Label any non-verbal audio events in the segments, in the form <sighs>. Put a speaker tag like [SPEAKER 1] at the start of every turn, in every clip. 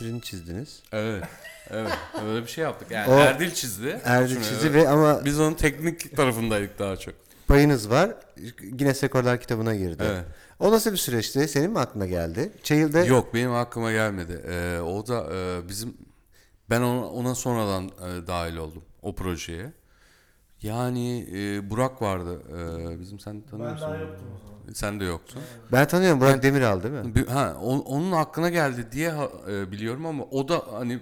[SPEAKER 1] karikatürünü çizdiniz.
[SPEAKER 2] Evet. Evet. Öyle bir şey yaptık. Yani
[SPEAKER 1] O-
[SPEAKER 2] Erdil çizdi.
[SPEAKER 1] Erdil
[SPEAKER 2] Şunu-
[SPEAKER 1] çizdi ve ama
[SPEAKER 2] Biz onun teknik tarafındaydık daha çok.
[SPEAKER 1] payınız var. Guinness Rekorlar kitabına girdi.
[SPEAKER 2] Evet.
[SPEAKER 1] O nasıl bir süreçti? Senin mi aklına geldi? Çayıl'da
[SPEAKER 2] Yok benim aklıma gelmedi. Ee, o da e, bizim ben ona, ona sonradan e, dahil oldum o projeye. Yani e, Burak vardı. e, bizim sen
[SPEAKER 3] Ben
[SPEAKER 2] tanıyorsun.
[SPEAKER 3] daha yoktum o zaman.
[SPEAKER 2] Sen de yoktun.
[SPEAKER 1] ben tanıyorum Burak Demiral değil mi?
[SPEAKER 2] Bir- Ha, on- onun aklına geldi diye ha- e, biliyorum ama o da hani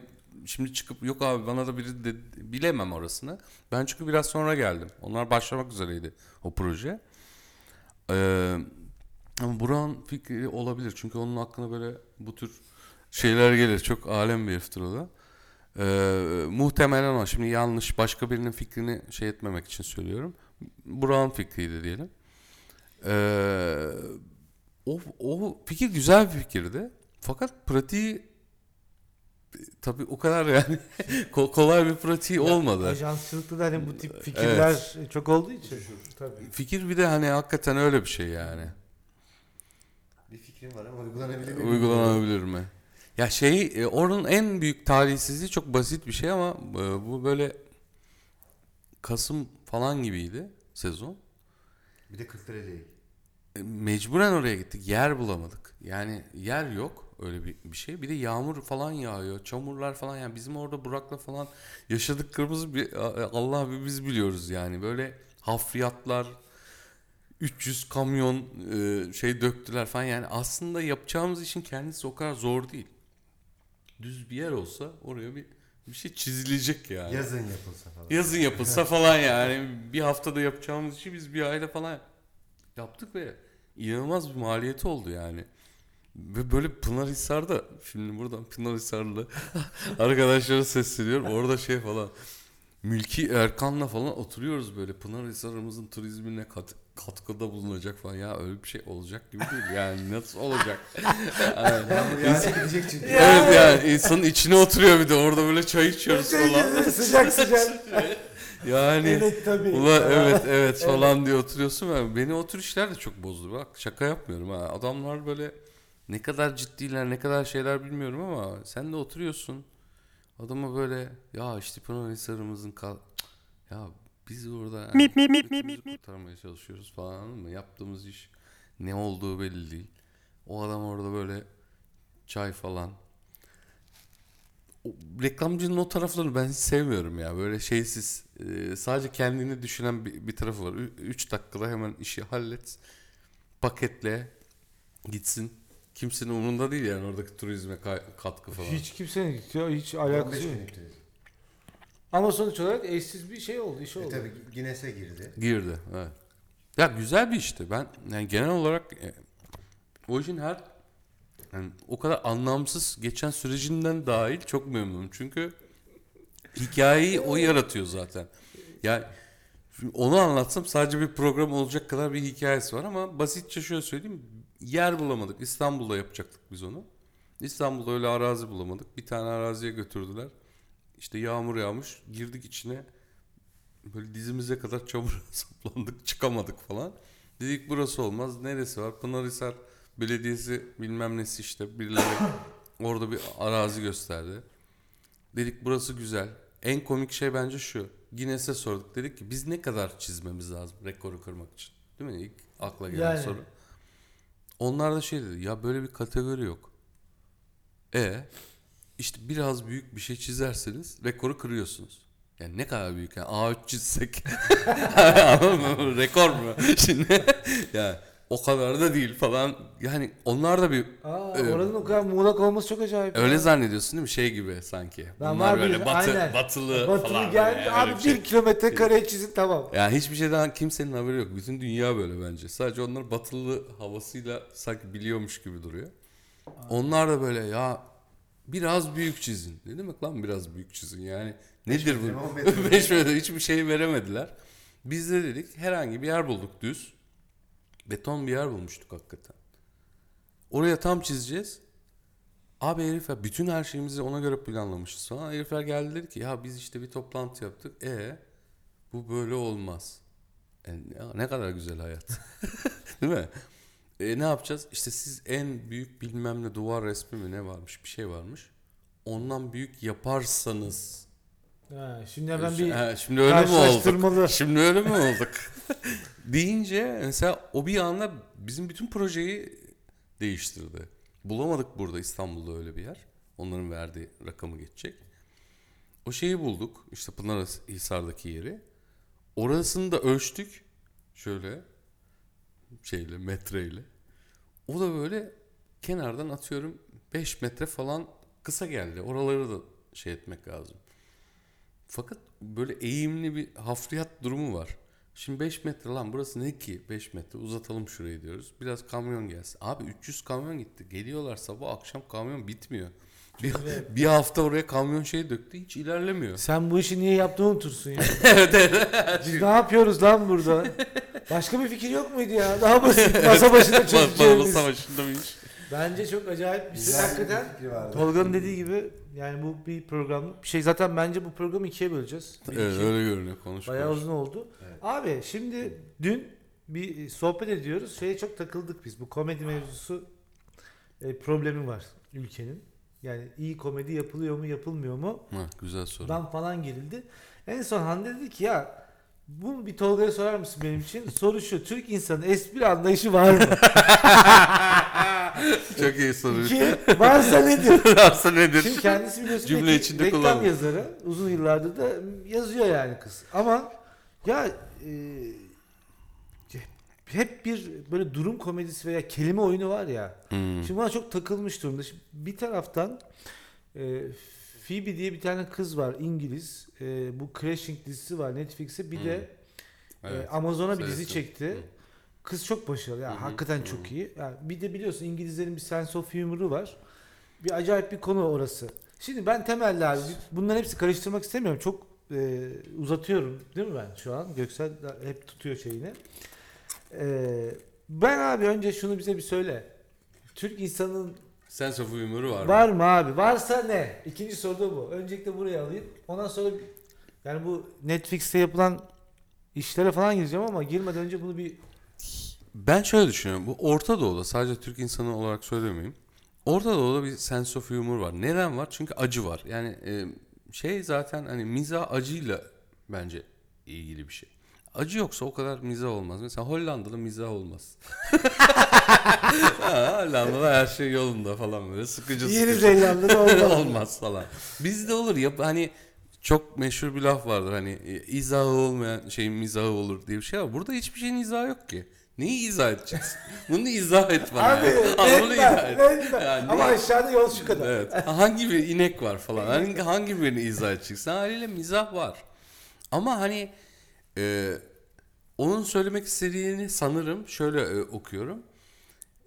[SPEAKER 2] şimdi çıkıp yok abi bana da biri de bilemem orasını. Ben çünkü biraz sonra geldim. Onlar başlamak üzereydi o proje. Ee, ama Burak'ın fikri olabilir çünkü onun aklına böyle bu tür şeyler gelir. Çok alem bir heriftir o da. Ee, muhtemelen o. Şimdi yanlış başka birinin fikrini şey etmemek için söylüyorum. Burak'ın fikriydi diyelim. Ee, o, o fikir güzel bir fikirdi. Fakat pratiği tabii o kadar yani <laughs> ko- kolay bir pratiği olmadı.
[SPEAKER 3] Ajansçılıkta da hani bu tip fikirler çok olduğu için. Tabii.
[SPEAKER 2] Fikir bir de hani hakikaten öyle bir şey yani.
[SPEAKER 1] Bir fikrim var ama uygulanabilir
[SPEAKER 2] Uygulanabilir mi? Ya şey e, onun en büyük talihsizliği çok basit bir şey ama e, bu böyle Kasım falan gibiydi sezon.
[SPEAKER 1] Bir de Kırklareli.
[SPEAKER 2] E, Mecburen oraya gittik. Yer bulamadık. Yani yer yok öyle bir, bir şey. Bir de yağmur falan yağıyor. Çamurlar falan yani bizim orada Burak'la falan yaşadıklarımızı bir, Allah bir biz biliyoruz yani. Böyle hafriyatlar 300 kamyon e, şey döktüler falan yani aslında yapacağımız işin kendisi o kadar zor değil. Düz bir yer olsa oraya bir bir şey çizilecek yani.
[SPEAKER 1] Yazın yapılsa falan.
[SPEAKER 2] Yazın yapılsa <laughs> falan yani bir haftada yapacağımız işi biz bir ayda falan yaptık ve inanılmaz bir maliyeti oldu yani. Ve böyle Pınarhisar'da şimdi buradan Pınarhisarlı <laughs> arkadaşlara sesleniyorum orada şey falan Mülki Erkan'la falan oturuyoruz böyle Pınarhisar'ımızın turizmine kat, katkıda bulunacak falan ya öyle bir şey olacak gibi değil yani nasıl olacak <laughs>
[SPEAKER 1] Yağmur yağsa gidecek çünkü.
[SPEAKER 2] evet yani insanın içine oturuyor bir de orada böyle çay içiyoruz falan
[SPEAKER 3] sıcak sıcak. <laughs>
[SPEAKER 2] yani
[SPEAKER 3] evet tabii.
[SPEAKER 2] Ulan evet evet falan diye oturuyorsun. Yani beni o tür işler de çok bozdu. Bak şaka yapmıyorum ha. Adamlar böyle ne kadar ciddiler ne kadar şeyler bilmiyorum ama sen de oturuyorsun. Adama böyle ya işte Pınarhisar'ımızın kal Cık, ya biz orada yani
[SPEAKER 4] Mip, mip, mip, mip, mip.
[SPEAKER 2] kurtarmaya çalışıyoruz falan anladın mı? Yaptığımız iş ne olduğu belli değil. O adam orada böyle çay falan. O, reklamcının o taraflarını ben hiç sevmiyorum ya. Böyle şeysiz. e, sadece kendini düşünen bir, bir tarafı var. 3 dakikada hemen işi hallet. Paketle. Gitsin. Kimsenin umurunda değil yani oradaki turizme katkı falan.
[SPEAKER 3] Hiç kimsenin hiç alakası yok. Ama sonuç olarak eşsiz bir şey oldu, iş
[SPEAKER 1] E
[SPEAKER 3] oldu.
[SPEAKER 1] tabii Guinness'e girdi.
[SPEAKER 2] Girdi evet. Ya güzel bir işti. Ben yani genel olarak e, o işin her yani o kadar anlamsız geçen sürecinden dahil çok memnunum. Çünkü hikayeyi o yaratıyor zaten. Yani onu anlatsam sadece bir program olacak kadar bir hikayesi var ama basitçe şöyle söyleyeyim. Yer bulamadık. İstanbul'da yapacaktık biz onu. İstanbul'da öyle arazi bulamadık. Bir tane araziye götürdüler. İşte yağmur yağmış. Girdik içine. Böyle dizimize kadar çamura <laughs> saplandık çıkamadık falan. Dedik burası olmaz. Neresi var? Pınarhisar Belediyesi bilmem nesi işte birileri <coughs> orada bir arazi gösterdi. Dedik burası güzel. En komik şey bence şu. Guinness'e sorduk. Dedik ki biz ne kadar çizmemiz lazım rekoru kırmak için? Değil mi? İlk akla gelen
[SPEAKER 3] Yani.
[SPEAKER 2] soru. Onlar da şey dedi. Ya böyle bir kategori yok. E işte biraz büyük bir şey çizerseniz rekoru kırıyorsunuz. Yani ne kadar büyük yani A3 çizsek <laughs> anladın mı? rekor mu? <laughs> Şimdi yani o kadar da değil falan. Yani onlar da bir
[SPEAKER 3] Aa, oranın o kadar muğlak olması çok acayip.
[SPEAKER 2] öyle
[SPEAKER 3] ya.
[SPEAKER 2] zannediyorsun değil mi? Şey gibi sanki.
[SPEAKER 3] Lan
[SPEAKER 2] Bunlar
[SPEAKER 3] var
[SPEAKER 2] böyle
[SPEAKER 3] bir-
[SPEAKER 2] batı,
[SPEAKER 3] aynen.
[SPEAKER 2] batılı,
[SPEAKER 3] Batılı
[SPEAKER 2] falan.
[SPEAKER 3] geldi.
[SPEAKER 2] böyle.
[SPEAKER 3] Abi bir,
[SPEAKER 2] şey.
[SPEAKER 3] kilometre kare çizin tamam.
[SPEAKER 2] Yani hiçbir şeyden kimsenin haberi yok. Bütün dünya böyle bence. Sadece onlar batılı havasıyla sanki biliyormuş gibi duruyor. Onlar da böyle ya biraz büyük çizin. Ne demek lan biraz büyük çizin yani? Nedir bu? <laughs>
[SPEAKER 1] metre mi?
[SPEAKER 2] 5 metre hiçbir şey veremediler. Biz de dedik herhangi bir yer bulduk düz. Beton bir yer bulmuştuk hakikaten. Oraya tam çizeceğiz. Abi herifler bütün her şeyimizi ona göre planlamışız falan. Herifler geldi dedi ki ya biz işte bir toplantı yaptık. E bu böyle olmaz. E, ne kadar güzel hayat. <laughs> Değil mi? E, ne yapacağız? İşte siz en büyük bilmem ne duvar resmi mi ne varmış bir şey varmış. Ondan büyük yaparsanız.
[SPEAKER 3] Ha, şimdi hemen bir
[SPEAKER 2] Ha, şimdi öyle mi olduk? Şimdi öyle mi olduk? <laughs> Deyince mesela o bir anda bizim bütün projeyi değiştirdi. Bulamadık burada İstanbul'da öyle bir yer. Onların verdiği rakamı geçecek. O şeyi bulduk. İşte Pınarhisar'daki yeri. Orasını da ölçtük. Şöyle şeyle metreyle. O da böyle kenardan atıyorum 5 metre falan kısa geldi. Oraları da şey etmek lazım. Fakat böyle eğimli bir hafriyat durumu var. Şimdi 5 metre lan burası ne ki 5 metre uzatalım şurayı diyoruz. Biraz kamyon gelsin. Abi 300 kamyon gitti. Geliyorlar sabah akşam kamyon bitmiyor. Bir, <laughs> bir hafta oraya kamyon şey döktü hiç ilerlemiyor.
[SPEAKER 3] Sen bu işi niye yaptığını unutursun ya. <laughs> evet evet. Biz ne yapıyoruz lan burada? <laughs> Başka bir fikir yok muydu ya? Daha basit. Masa başında çözeceğimiz.
[SPEAKER 2] savaşında bir iş.
[SPEAKER 3] Bence çok acayip bir şey. Hakikaten. Tolga'nın dediği gibi yani bu bir program bir şey zaten bence bu programı ikiye böleceğiz.
[SPEAKER 2] Evet
[SPEAKER 3] iki.
[SPEAKER 2] öyle görünüyor konuş.
[SPEAKER 3] Bayağı
[SPEAKER 2] konuş.
[SPEAKER 3] uzun oldu.
[SPEAKER 1] Evet.
[SPEAKER 3] Abi şimdi dün bir sohbet ediyoruz. Şeye çok takıldık biz. Bu komedi mevzusu e, problemi var ülkenin. Yani iyi komedi yapılıyor mu yapılmıyor mu?
[SPEAKER 2] Ha, güzel soru.
[SPEAKER 3] Dan falan gerildi. En son Hande dedi ki ya bunu bir Tolga'ya sorar mısın benim için? Soru şu. Türk insanın espri anlayışı var mı? <laughs>
[SPEAKER 2] Çok iyi soru.
[SPEAKER 3] İki, varsa nedir? <laughs>
[SPEAKER 2] Varsa nedir?
[SPEAKER 3] Şimdi kendisi biliyorsun
[SPEAKER 2] Cümle
[SPEAKER 3] reklam-
[SPEAKER 2] içinde
[SPEAKER 3] reklam yazarı. Uzun yıllardır da yazıyor yani kız. Ama ya e, hep bir böyle durum komedisi veya kelime oyunu var ya.
[SPEAKER 2] Hmm.
[SPEAKER 3] Şimdi bana çok takılmış durumda. Şimdi bir taraftan e, Phoebe diye bir tane kız var İngiliz. E, bu Crashing dizisi var Netflix'e. Bir de e,
[SPEAKER 2] Evet.
[SPEAKER 3] Amazon'a bir dizi çekti.
[SPEAKER 2] Hı.
[SPEAKER 3] Kız çok başarılı. Ya
[SPEAKER 2] Hı hı,
[SPEAKER 3] hakikaten
[SPEAKER 2] hı.
[SPEAKER 3] çok iyi. Yani bir de biliyorsun İngilizlerin bir sense of humor'u var. Bir acayip bir konu orası. Şimdi ben temelli abi bunların hepsi karıştırmak istemiyorum. Çok e, uzatıyorum değil mi ben şu an? Göksel hep tutuyor şeyini. E, ben abi önce şunu bize bir söyle. Türk insanın
[SPEAKER 2] Sense of humor'u var. mı?
[SPEAKER 3] var mı abi? Varsa ne? İkinci soru da bu. Öncelikle buraya alayım. Ondan sonra yani bu Netflix'te yapılan işlere falan gireceğim ama girmeden önce bunu bir
[SPEAKER 2] Ben şöyle düşünüyorum. Bu Orta Doğu'da sadece Türk insanı olarak söylemeyeyim. Orta Doğu'da bir sense of humor var. Neden var? Çünkü acı var. Yani e, şey zaten hani mizah acıyla bence ilgili bir şey. Acı yoksa o kadar mizah olmaz. Mesela Hollanda'da mizah olmaz. <laughs> ha, Hollanda'da her şey yolunda falan böyle sıkıcı
[SPEAKER 3] Yeni
[SPEAKER 2] sıkıcı.
[SPEAKER 3] Zelanda'da <laughs> olmaz.
[SPEAKER 2] olmaz falan. Bizde olur ya hani çok meşhur bir laf vardır hani e, izahı olmayan şeyin mizahı olur diye bir şey var. Burada hiçbir şeyin izahı yok ki. Neyi izah edeceksin? <laughs> Bunu izah et bana.
[SPEAKER 3] Abi
[SPEAKER 2] ya. Al bunu izah et. Yani
[SPEAKER 3] Ama aşağıda yol şu kadar.
[SPEAKER 2] Evet. Hangi bir inek var falan. Hangi, hangi birini izah edeceksin? Haliyle mizah var. Ama hani e, onun söylemek istediğini sanırım şöyle e, okuyorum.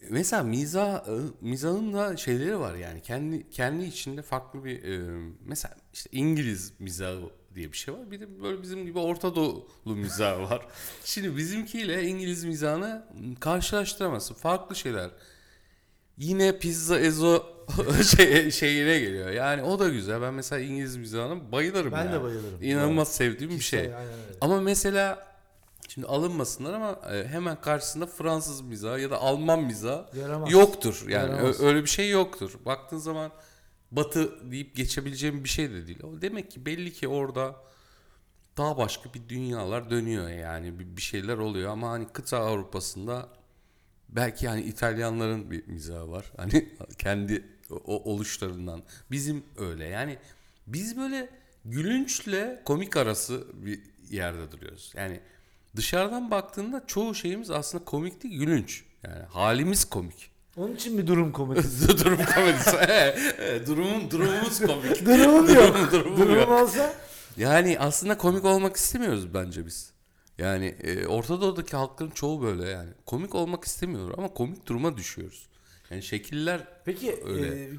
[SPEAKER 2] Mesela mizah e, mizahın da şeyleri var yani kendi kendi içinde farklı bir e, mesela işte İngiliz mizahı diye bir şey var. Bir de böyle bizim gibi Orta Doğulu mizahı var. <laughs> Şimdi bizimkiyle İngiliz mizahını karşılaştıramazsın. Farklı şeyler. Yine pizza ezo <laughs> şey, şeyine geliyor. Yani o da güzel. Ben mesela İngiliz mizahına bayılırım.
[SPEAKER 3] Ben
[SPEAKER 2] yani.
[SPEAKER 3] de bayılırım.
[SPEAKER 2] İnanılmaz sevdiğim bir şey.
[SPEAKER 3] aynen öyle.
[SPEAKER 2] Ama mesela şimdi alınmasınlar ama e, hemen karşısında Fransız mizahı ya da Alman mizahı
[SPEAKER 3] Yaramaz.
[SPEAKER 2] yoktur. Yani
[SPEAKER 3] Yaramaz.
[SPEAKER 2] öyle bir şey yoktur. Baktığın zaman Batı deyip geçebileceğim bir şey de değil. O demek ki belli ki orada daha başka bir dünyalar dönüyor yani bir, bir şeyler oluyor ama hani kıta Avrupa'sında belki hani İtalyanların bir mizahı var. Hani <laughs> kendi o oluşlarından. Bizim öyle. Yani biz böyle gülünçle komik arası bir yerde duruyoruz. Yani dışarıdan baktığında çoğu şeyimiz aslında komik değil, gülünç. Yani halimiz komik.
[SPEAKER 3] Onun için bir durum komedisi. <laughs>
[SPEAKER 2] Durum komedisi. <laughs> Evet, evet, durumum, durumumuz komik.
[SPEAKER 3] Durumum yok.
[SPEAKER 2] Durum- durumum
[SPEAKER 3] Durum
[SPEAKER 2] yok.
[SPEAKER 3] olsa
[SPEAKER 2] Yani aslında komik olmak istemiyoruz bence biz. Yani e, Orta Doğu'daki halkların çoğu böyle yani. Komik olmak istemiyor ama komik duruma düşüyoruz. Yani şekiller
[SPEAKER 3] Peki
[SPEAKER 2] Öyle.
[SPEAKER 3] e,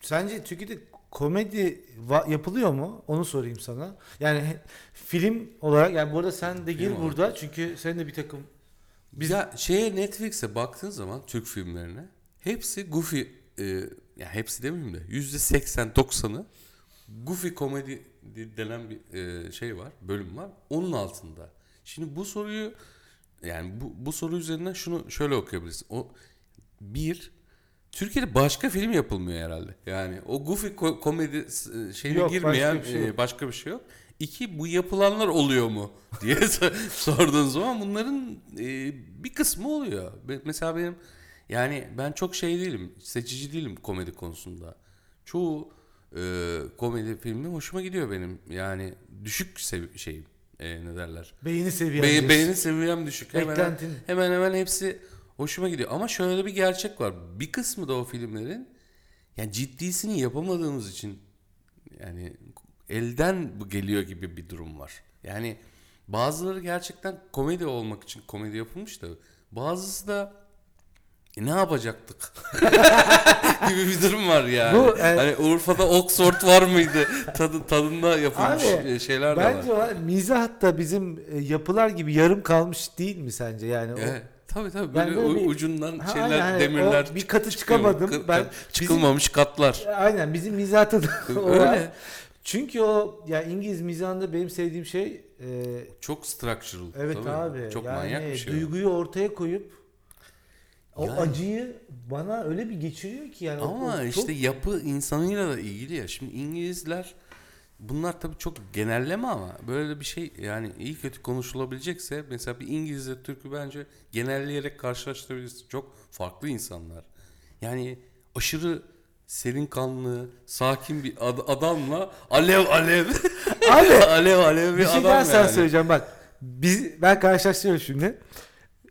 [SPEAKER 3] sence Türkiye'de komedi yapılıyor mu? Onu sorayım sana. Yani film olarak yani bu arada sen de gir
[SPEAKER 2] Film olarak.
[SPEAKER 3] burada çünkü senin de bir takım
[SPEAKER 2] Biz ya şeye Netflix'e baktığın zaman Türk filmlerine hepsi goofy e, ya hepsi demeyeyim de yüzde 80-90'ı goofy komedi denen bir e, şey var bölüm var onun altında. Şimdi bu soruyu yani bu, bu soru üzerinden şunu şöyle okuyabilirsin. O bir Türkiye'de başka film yapılmıyor herhalde. Yani o goofy ko- komedi e, şeyine
[SPEAKER 3] Yok, başka
[SPEAKER 2] girmeyen
[SPEAKER 3] bir şey
[SPEAKER 2] e,
[SPEAKER 3] yok.
[SPEAKER 2] başka bir şey yok. İki bu yapılanlar oluyor mu <laughs> diye so- sorduğun zaman bunların e, bir kısmı oluyor. Mesela benim yani ben çok şey değilim, seçici değilim komedi konusunda. Çoğu e, komedi filmi hoşuma gidiyor benim. Yani düşük sev- şeyim e, ne derler.
[SPEAKER 3] Beğeni seviyem.
[SPEAKER 2] Be-
[SPEAKER 3] diyorsun.
[SPEAKER 2] beğeni seviyem düşük. Hemen,
[SPEAKER 3] Beklentin.
[SPEAKER 2] hemen hemen hepsi hoşuma gidiyor. Ama şöyle bir gerçek var. Bir kısmı da o filmlerin yani ciddisini yapamadığımız için yani elden bu geliyor gibi bir durum var. Yani bazıları gerçekten komedi olmak için komedi yapılmış da bazısı da "E, ne yapacaktık <laughs> gibi bir durum var yani.
[SPEAKER 3] Bu, e-
[SPEAKER 2] hani Urfa'da Oxford var mıydı? Tadı, tadında yapılmış
[SPEAKER 3] Abi,
[SPEAKER 2] e, şeyler de var.
[SPEAKER 3] Bence o mizah da bizim e, yapılar gibi yarım kalmış değil mi sence yani? O-
[SPEAKER 2] Evet. Tabii tabii
[SPEAKER 3] Ben
[SPEAKER 2] böyle,
[SPEAKER 3] böyle
[SPEAKER 2] u-
[SPEAKER 3] bir-
[SPEAKER 2] ucundan
[SPEAKER 3] Ha,
[SPEAKER 2] şeyler
[SPEAKER 3] aynen, hani
[SPEAKER 2] demirler
[SPEAKER 3] o bir katı
[SPEAKER 2] çıkıyor.
[SPEAKER 3] çıkamadım.
[SPEAKER 2] Kı-
[SPEAKER 3] Ben-
[SPEAKER 2] kı- çıkılmamış katlar.
[SPEAKER 3] Aynen bizim mizahta da <laughs> o.
[SPEAKER 2] Öyle.
[SPEAKER 3] Çünkü o ya İngiliz mizahında benim sevdiğim şey e,
[SPEAKER 2] Çok structural.
[SPEAKER 3] evet
[SPEAKER 2] tabii.
[SPEAKER 3] abi.
[SPEAKER 2] Çok
[SPEAKER 3] yani
[SPEAKER 2] manyak bir şey. o.
[SPEAKER 3] Duyguyu ortaya koyup o
[SPEAKER 2] Yani.
[SPEAKER 3] acıyı bana öyle bir geçiriyor ki yani.
[SPEAKER 2] Ama
[SPEAKER 3] o
[SPEAKER 2] işte
[SPEAKER 3] çok-
[SPEAKER 2] yapı insanıyla da ilgili ya. Şimdi İngilizler bunlar tabii çok genelleme ama böyle bir şey yani iyi kötü konuşulabilecekse mesela bir İngilizle Türk'ü bence genelleyerek karşılaştırabilirsin. Çok farklı insanlar. Yani aşırı serin kanlı, sakin bir ad- adamla alev alev
[SPEAKER 3] Abi, <laughs>
[SPEAKER 2] alev alev bir,
[SPEAKER 3] bir şey
[SPEAKER 2] adam
[SPEAKER 3] daha sana
[SPEAKER 2] yani.
[SPEAKER 3] söyleyeceğim bak. Biz, ben karşılaştırıyorum şimdi.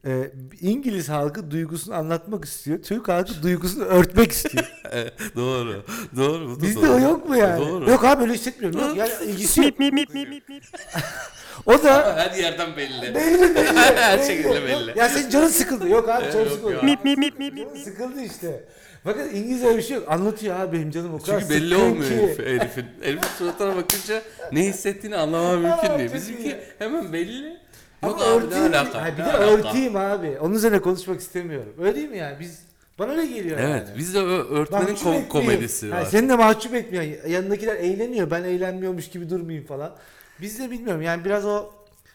[SPEAKER 3] Ee, İngiliz halkı duygusunu anlatmak istiyor. Türk halkı duygusunu örtmek istiyor. <laughs>
[SPEAKER 2] Doğru. Doğru. bu da
[SPEAKER 3] Bizde
[SPEAKER 2] doğru.
[SPEAKER 3] o yok mu yani?
[SPEAKER 2] Doğru.
[SPEAKER 3] Yok abi öyle hissetmiyorum. Yok yani ilgisi yok. <laughs> o da
[SPEAKER 2] Her yerden belli.
[SPEAKER 3] belli belli. <laughs>
[SPEAKER 2] Her
[SPEAKER 3] belli.
[SPEAKER 2] şekilde belli.
[SPEAKER 3] Ya senin canın sıkıldı. Yok abi canın sıkıldı.
[SPEAKER 2] ya.
[SPEAKER 3] Canın sıkıldı işte. Bakın İngilizce öyle bir şey yok. Anlatıyor abi benim canım o kadar
[SPEAKER 2] Çünkü belli olmuyor
[SPEAKER 3] ki.
[SPEAKER 2] herif, herifin. Herifin suratına bakınca ne hissettiğini anlamam mümkün değil. Bizimki hemen belli.
[SPEAKER 3] Ama
[SPEAKER 2] Yok abi ne alaka?
[SPEAKER 3] Ha, bir
[SPEAKER 2] ne
[SPEAKER 3] de
[SPEAKER 2] alaka?
[SPEAKER 3] örteyim abi. Onun üzerine konuşmak istemiyorum. Öyle değil mi yani? Biz bana öyle geliyor
[SPEAKER 2] Evet
[SPEAKER 3] yani.
[SPEAKER 2] bizde ö- örtmenin
[SPEAKER 3] Mahcup etmeyeyim.
[SPEAKER 2] komedisi
[SPEAKER 3] Ha,
[SPEAKER 2] var.
[SPEAKER 3] seni de mahcup etmiyor. Yanındakiler eğleniyor. Ben eğlenmiyormuş gibi durmayayım falan. Biz de bilmiyorum. Yani biraz o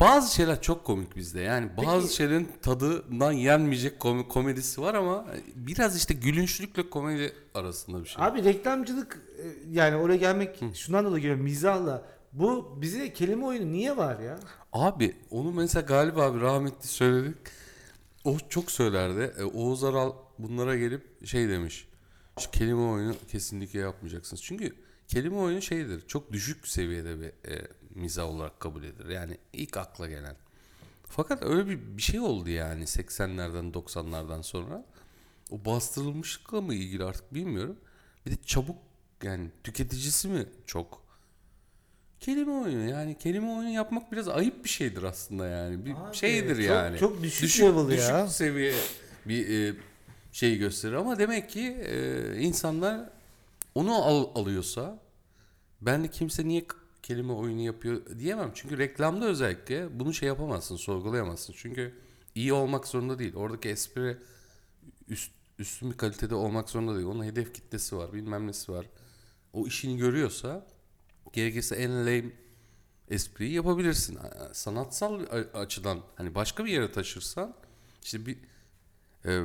[SPEAKER 2] Bazı şeyler çok komik bizde. Yani bazı
[SPEAKER 3] Peki-
[SPEAKER 2] şeylerin tadından yenmeyecek kom- komedisi var ama biraz işte gülünçlükle komedi arasında bir şey.
[SPEAKER 3] Abi reklamcılık e, yani oraya gelmek şundan dolayı geliyor mizahla. Bu bize kelime oyunu niye var ya?
[SPEAKER 2] Abi onu mesela galiba abi rahmetli söyledik. O çok söylerdi. E, Oğuz Aral bunlara gelip şey demiş. Şu kelime oyunu kesinlikle yapmayacaksınız. Çünkü kelime oyunu şeydir. Çok düşük seviyede bir e, mizah olarak kabul edilir. Yani ilk akla gelen. Fakat öyle bir, bir şey oldu yani 80'lerden 90'lardan sonra. O bastırılmışlıkla mı ilgili artık bilmiyorum. Bir de çabuk yani tüketicisi mi çok? Kelime oyunu yani kelime oyunu yapmak biraz ayıp bir şeydir aslında yani. Bir
[SPEAKER 3] Abi,
[SPEAKER 2] şeydir
[SPEAKER 3] çok-
[SPEAKER 2] yani.
[SPEAKER 3] çok düşük level
[SPEAKER 2] düşük
[SPEAKER 3] ya.
[SPEAKER 2] seviye bir e, şey gösterir ama demek ki e, insanlar onu al, alıyorsa ben de kimse niye kelime oyunu yapıyor diyemem. Çünkü reklamda özellikle bunu şey yapamazsın, sorgulayamazsın. Çünkü iyi olmak zorunda değil. Oradaki espri üst, üstün bir kalitede olmak zorunda değil. Onun hedef kitlesi var, bilmem nesi var. O işini görüyorsa gerekirse en lame espriyi yapabilirsin. Sanatsal açıdan hani başka bir yere taşırsan işte bir e, e,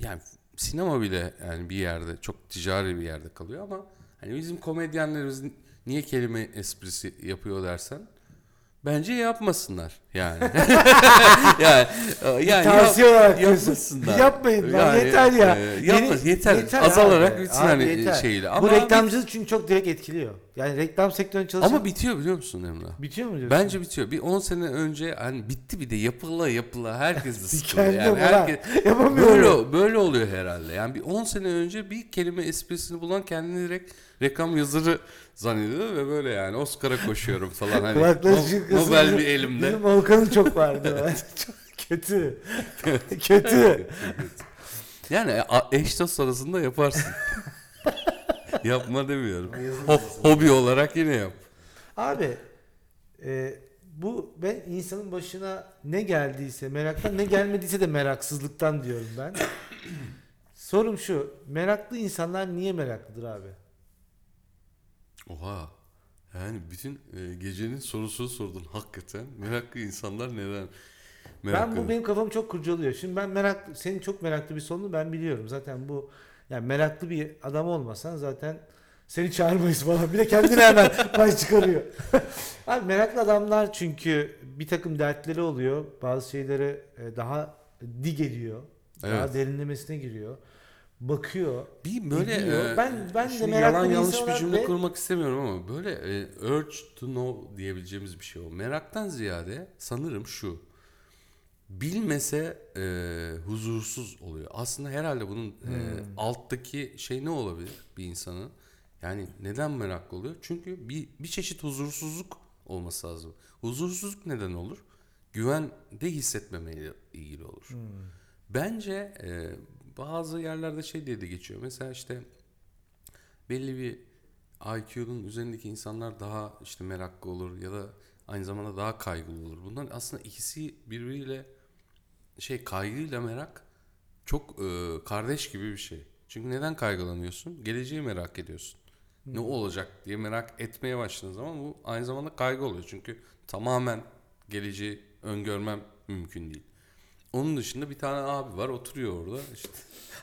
[SPEAKER 2] yani sinema bile yani bir yerde çok ticari bir yerde kalıyor ama hani bizim komedyenlerimiz niye kelime esprisi yapıyor dersen bence yapmasınlar yani. <laughs> <laughs> yani e, yani
[SPEAKER 3] Tavsiye
[SPEAKER 2] yap-
[SPEAKER 3] olarak
[SPEAKER 2] yapmasınlar.
[SPEAKER 3] Yapmayın lan, yeter ya.
[SPEAKER 2] e, yapma,
[SPEAKER 3] Yeni-
[SPEAKER 2] yeter. Azalarak
[SPEAKER 3] abi.
[SPEAKER 2] bitsin
[SPEAKER 3] Abi
[SPEAKER 2] hani
[SPEAKER 3] yeter.
[SPEAKER 2] şeyle.
[SPEAKER 3] Bu
[SPEAKER 2] Ama
[SPEAKER 3] reklamcılık çünkü çok direkt etkiliyor. Yani reklam sektöründe çalışan...
[SPEAKER 2] ama bitiyor biliyor musun Emrah?
[SPEAKER 3] bitiyor mu diyorsun?
[SPEAKER 2] Bence bitiyor. Bir 10 sene önce hani bitti bir de yapıla yapıla herkes <laughs> de.
[SPEAKER 3] Kendim
[SPEAKER 2] Yani herkes böyle böyle oluyor herhalde. Yani bir 10 sene önce bir kelime esprisini bulan kendini direkt reklam yazarı zannediyor ve böyle yani Oscar'a koşuyorum falan hani. Nobel bir elimde.
[SPEAKER 3] Bizim Volkan'ın çok vardı. <laughs> <laughs> çok kötü. kötü.
[SPEAKER 2] Yani eş dost arasında yaparsın. <laughs> Yapma demiyorum. Ho- hobi olarak yine yap.
[SPEAKER 3] Abi e, bu ben insanın başına ne geldiyse meraktan ne gelmediyse de meraksızlıktan diyorum ben. Sorum şu. Meraklı insanlar niye meraklıdır abi?
[SPEAKER 2] Oha. Yani bütün e, gecenin sorusunu sordun hakikaten. Meraklı insanlar neden? merak
[SPEAKER 3] ben bu benim kafamı çok kurcalıyor. Şimdi ben merak senin çok meraklı bir sorunu ben biliyorum. Zaten bu yani meraklı bir adam olmasan zaten seni çağırmayız falan. Bir de kendine hemen <laughs> pay çıkarıyor. <laughs> Abi meraklı adamlar çünkü bir takım dertleri oluyor. Bazı şeyleri e, daha dig ediyor. Daha
[SPEAKER 2] Evet.
[SPEAKER 3] derinlemesine giriyor. Bakıyor.
[SPEAKER 2] Bir böyle e,
[SPEAKER 3] Ben- ben de meraklı
[SPEAKER 2] yalan yanlış bir cümle
[SPEAKER 3] ve-
[SPEAKER 2] kurmak istemiyorum ama böyle e, urge to know diyebileceğimiz bir şey o. Meraktan ziyade sanırım şu. Bilmese e, huzursuz oluyor. Aslında herhalde bunun e,
[SPEAKER 3] Hmm.
[SPEAKER 2] alttaki şey ne olabilir bir insanın? Yani neden meraklı oluyor? Çünkü bir bir çeşit huzursuzluk olması lazım. Huzursuzluk neden olur? Güvende hissetmemeyle ilgili olur.
[SPEAKER 3] Hmm.
[SPEAKER 2] Bence e, bazı yerlerde şey diye de geçiyor. Mesela işte belli bir IQ'nun üzerindeki insanlar daha işte meraklı olur ya da aynı zamanda daha kaygılı olur. Bunların aslında ikisi birbiriyle şey kaygıyla merak çok e, kardeş gibi bir şey. Çünkü neden kaygılanıyorsun? Geleceği merak ediyorsun. Ne olacak diye merak etmeye başladığın zaman bu aynı zamanda kaygı oluyor. Çünkü tamamen geleceği öngörmem mümkün değil. Onun dışında bir tane abi var oturuyor orada işte.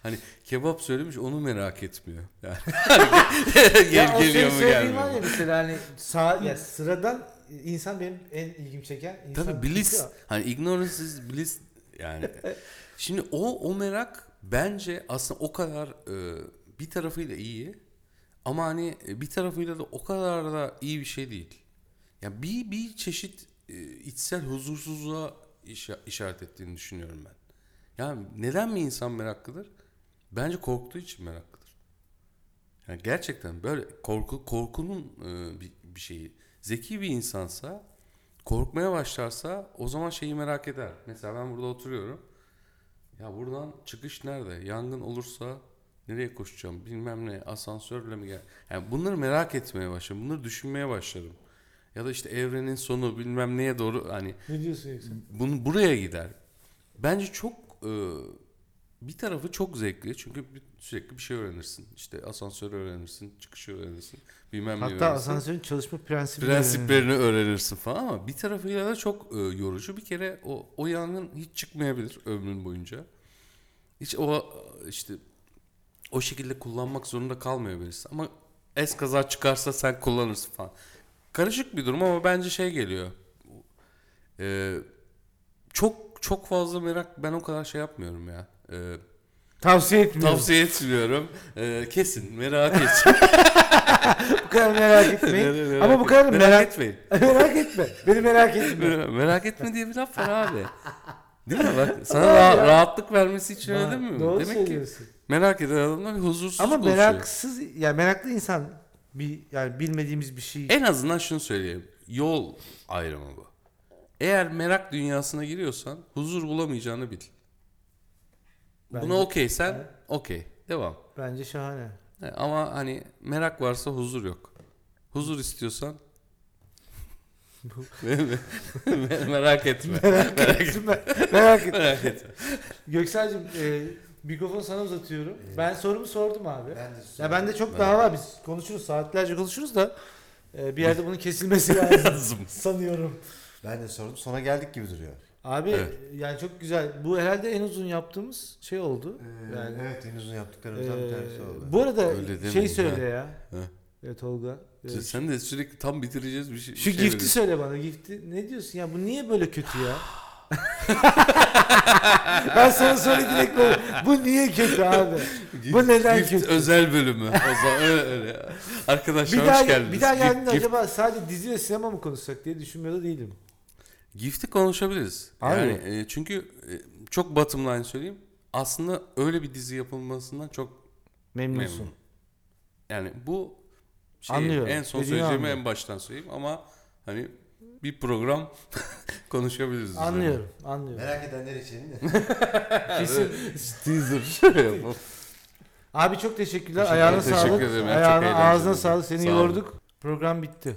[SPEAKER 2] Hani kebap söylemiş onu merak etmiyor. Yani <laughs> gel
[SPEAKER 3] Ya
[SPEAKER 2] geliyor mu
[SPEAKER 3] söylediğin
[SPEAKER 2] gelmiyor
[SPEAKER 3] var ya
[SPEAKER 2] mu?
[SPEAKER 3] mesela hani sağ, ya sıradan insan benim en ilgimi çeken insan
[SPEAKER 2] Tabii bliss hani ignorance is bliss yani. <laughs> Şimdi o o merak bence aslında o kadar e, bir tarafıyla iyi ama hani e, bir tarafıyla da o kadar da iyi bir şey değil. Yani bir bir çeşit e, içsel huzursuzluğa işa- işaret ettiğini düşünüyorum ben. Yani neden bir insan meraklıdır? Bence korktuğu için meraklıdır. Yani gerçekten böyle korku korkunun e, bir, bir şeyi. Zeki bir insansa korkmaya başlarsa o zaman şeyi merak eder. Mesela ben burada oturuyorum. Ya buradan çıkış nerede? Yangın olursa nereye koşacağım? Bilmem ne. Asansörle mi gel? Yani bunları merak etmeye başlarım. Bunları düşünmeye başlarım. Ya da işte evrenin sonu bilmem neye doğru hani
[SPEAKER 3] Ne diyorsun yoksa?
[SPEAKER 2] bunu buraya gider. Bence çok e, bir tarafı çok zevkli çünkü bir- sürekli bir şey öğrenirsin. İşte asansörü öğrenirsin, çıkışı öğrenirsin, bilmem ne
[SPEAKER 3] Hatta
[SPEAKER 2] öğrenirsin.
[SPEAKER 3] asansörün çalışma prensibi.
[SPEAKER 2] Prensiplerini öğrenirsin falan ama bir tarafıyla da çok e, yorucu. Bir kere o, o yangın hiç çıkmayabilir ömrün boyunca. Hiç o işte o şekilde kullanmak zorunda kalmayabilirsin. Ama es kaza çıkarsa sen kullanırsın falan. Karışık bir durum ama bence şey geliyor. E, çok çok fazla merak ben o kadar şey yapmıyorum ya. E,
[SPEAKER 3] Tavsiye etmiyorum.
[SPEAKER 2] tavsiye etmiyorum. E, kesin merak etsin. <laughs>
[SPEAKER 3] Bu kadar merak etmeyin.
[SPEAKER 2] Merak
[SPEAKER 3] Ama bu kadar
[SPEAKER 2] et-
[SPEAKER 3] merak, merak,
[SPEAKER 2] etmeyin. <laughs>
[SPEAKER 3] etme. Beni merak etme.
[SPEAKER 2] Merak- Merak etme diye bir laf var <laughs> abi. Değil mi bak sana
[SPEAKER 3] Var
[SPEAKER 2] ra-
[SPEAKER 3] ya.
[SPEAKER 2] rahatlık vermesi için öyle değil mi?
[SPEAKER 3] Doğru
[SPEAKER 2] Demek ki
[SPEAKER 3] söylüyorsun.
[SPEAKER 2] merak eden adamlar bir huzursuz
[SPEAKER 3] Ama
[SPEAKER 2] konuşuyor.
[SPEAKER 3] meraksız yani meraklı insan bir yani bilmediğimiz bir şey.
[SPEAKER 2] En azından şunu söyleyeyim. Yol ayrımı bu. Eğer merak dünyasına giriyorsan huzur bulamayacağını bil.
[SPEAKER 3] Bence-
[SPEAKER 2] Buna okeysen
[SPEAKER 3] Evet.
[SPEAKER 2] okey. Devam.
[SPEAKER 3] Bence şahane.
[SPEAKER 2] E, Ama hani merak varsa huzur yok. Huzur istiyorsan <laughs> merak etme.
[SPEAKER 3] Merak etme. merak etme.
[SPEAKER 2] merak etme.
[SPEAKER 3] Göksel'cim e, mikrofonu sana uzatıyorum. Ben sorumu sordum abi.
[SPEAKER 1] Ben de
[SPEAKER 3] Ya bende çok
[SPEAKER 2] Ben-
[SPEAKER 3] daha var biz konuşuruz saatlerce konuşuruz da e, bir yerde bunun kesilmesi <laughs> lazım sanıyorum.
[SPEAKER 1] Ben de sordum. Sona geldik gibi duruyor.
[SPEAKER 3] Abi
[SPEAKER 2] Evet.
[SPEAKER 3] yani çok güzel. Bu herhalde en uzun yaptığımız şey oldu.
[SPEAKER 1] Ee,
[SPEAKER 3] yani
[SPEAKER 1] evet en uzun yaptıklarımızdan bir
[SPEAKER 3] e,
[SPEAKER 1] tanesi oldu.
[SPEAKER 3] bu arada
[SPEAKER 2] Öyle
[SPEAKER 3] şey söyle ya.
[SPEAKER 2] Ha.
[SPEAKER 3] Evet Tolga. e,
[SPEAKER 2] Sen de sürekli tam bitireceğiz bir şey.
[SPEAKER 3] Şu
[SPEAKER 2] bir şey
[SPEAKER 3] gifti
[SPEAKER 2] veriyorsun.
[SPEAKER 3] söyle bana gifti. Ne diyorsun ya bu niye böyle kötü ya? <sighs> <laughs> ben sana söyle direkt böyle. Bu niye kötü abi? Bu neden
[SPEAKER 2] Gift
[SPEAKER 3] kötü?
[SPEAKER 2] özel bölümü. O zaman öyle, öyle. Arkadaşlar
[SPEAKER 3] Bir daha,
[SPEAKER 2] hoş geldiniz.
[SPEAKER 3] bir daha geldiğinde
[SPEAKER 2] gift-
[SPEAKER 3] acaba sadece dizi ve sinema mı konuşsak diye düşünmüyor da değilim.
[SPEAKER 2] Gift'i konuşabiliriz.
[SPEAKER 3] Abi.
[SPEAKER 2] Yani e, çünkü e, çok bottom line söyleyeyim. Aslında öyle bir dizi yapılmasından çok
[SPEAKER 3] Memnunsun.
[SPEAKER 2] memnunum. Yani bu şey
[SPEAKER 3] Anlıyorum.
[SPEAKER 2] en son
[SPEAKER 3] Dediğini
[SPEAKER 2] söyleyeceğimi
[SPEAKER 3] anlıyorum.
[SPEAKER 2] en baştan söyleyeyim ama hani bir program <laughs> konuşabiliriz. üzerine.
[SPEAKER 3] Anlıyorum, anlıyorum.
[SPEAKER 1] Merak edenler için de. <laughs>
[SPEAKER 3] Kesin.
[SPEAKER 2] Teaser <laughs> yapalım.
[SPEAKER 3] Abi çok teşekkürler.
[SPEAKER 1] Teşekkür
[SPEAKER 3] Ayağına
[SPEAKER 2] ederim.
[SPEAKER 3] sağlık.
[SPEAKER 2] Teşekkür ederim.
[SPEAKER 3] Ayağına, ağzına sağlık. Seni
[SPEAKER 2] Sağ olun.
[SPEAKER 3] yorduk. Program bitti.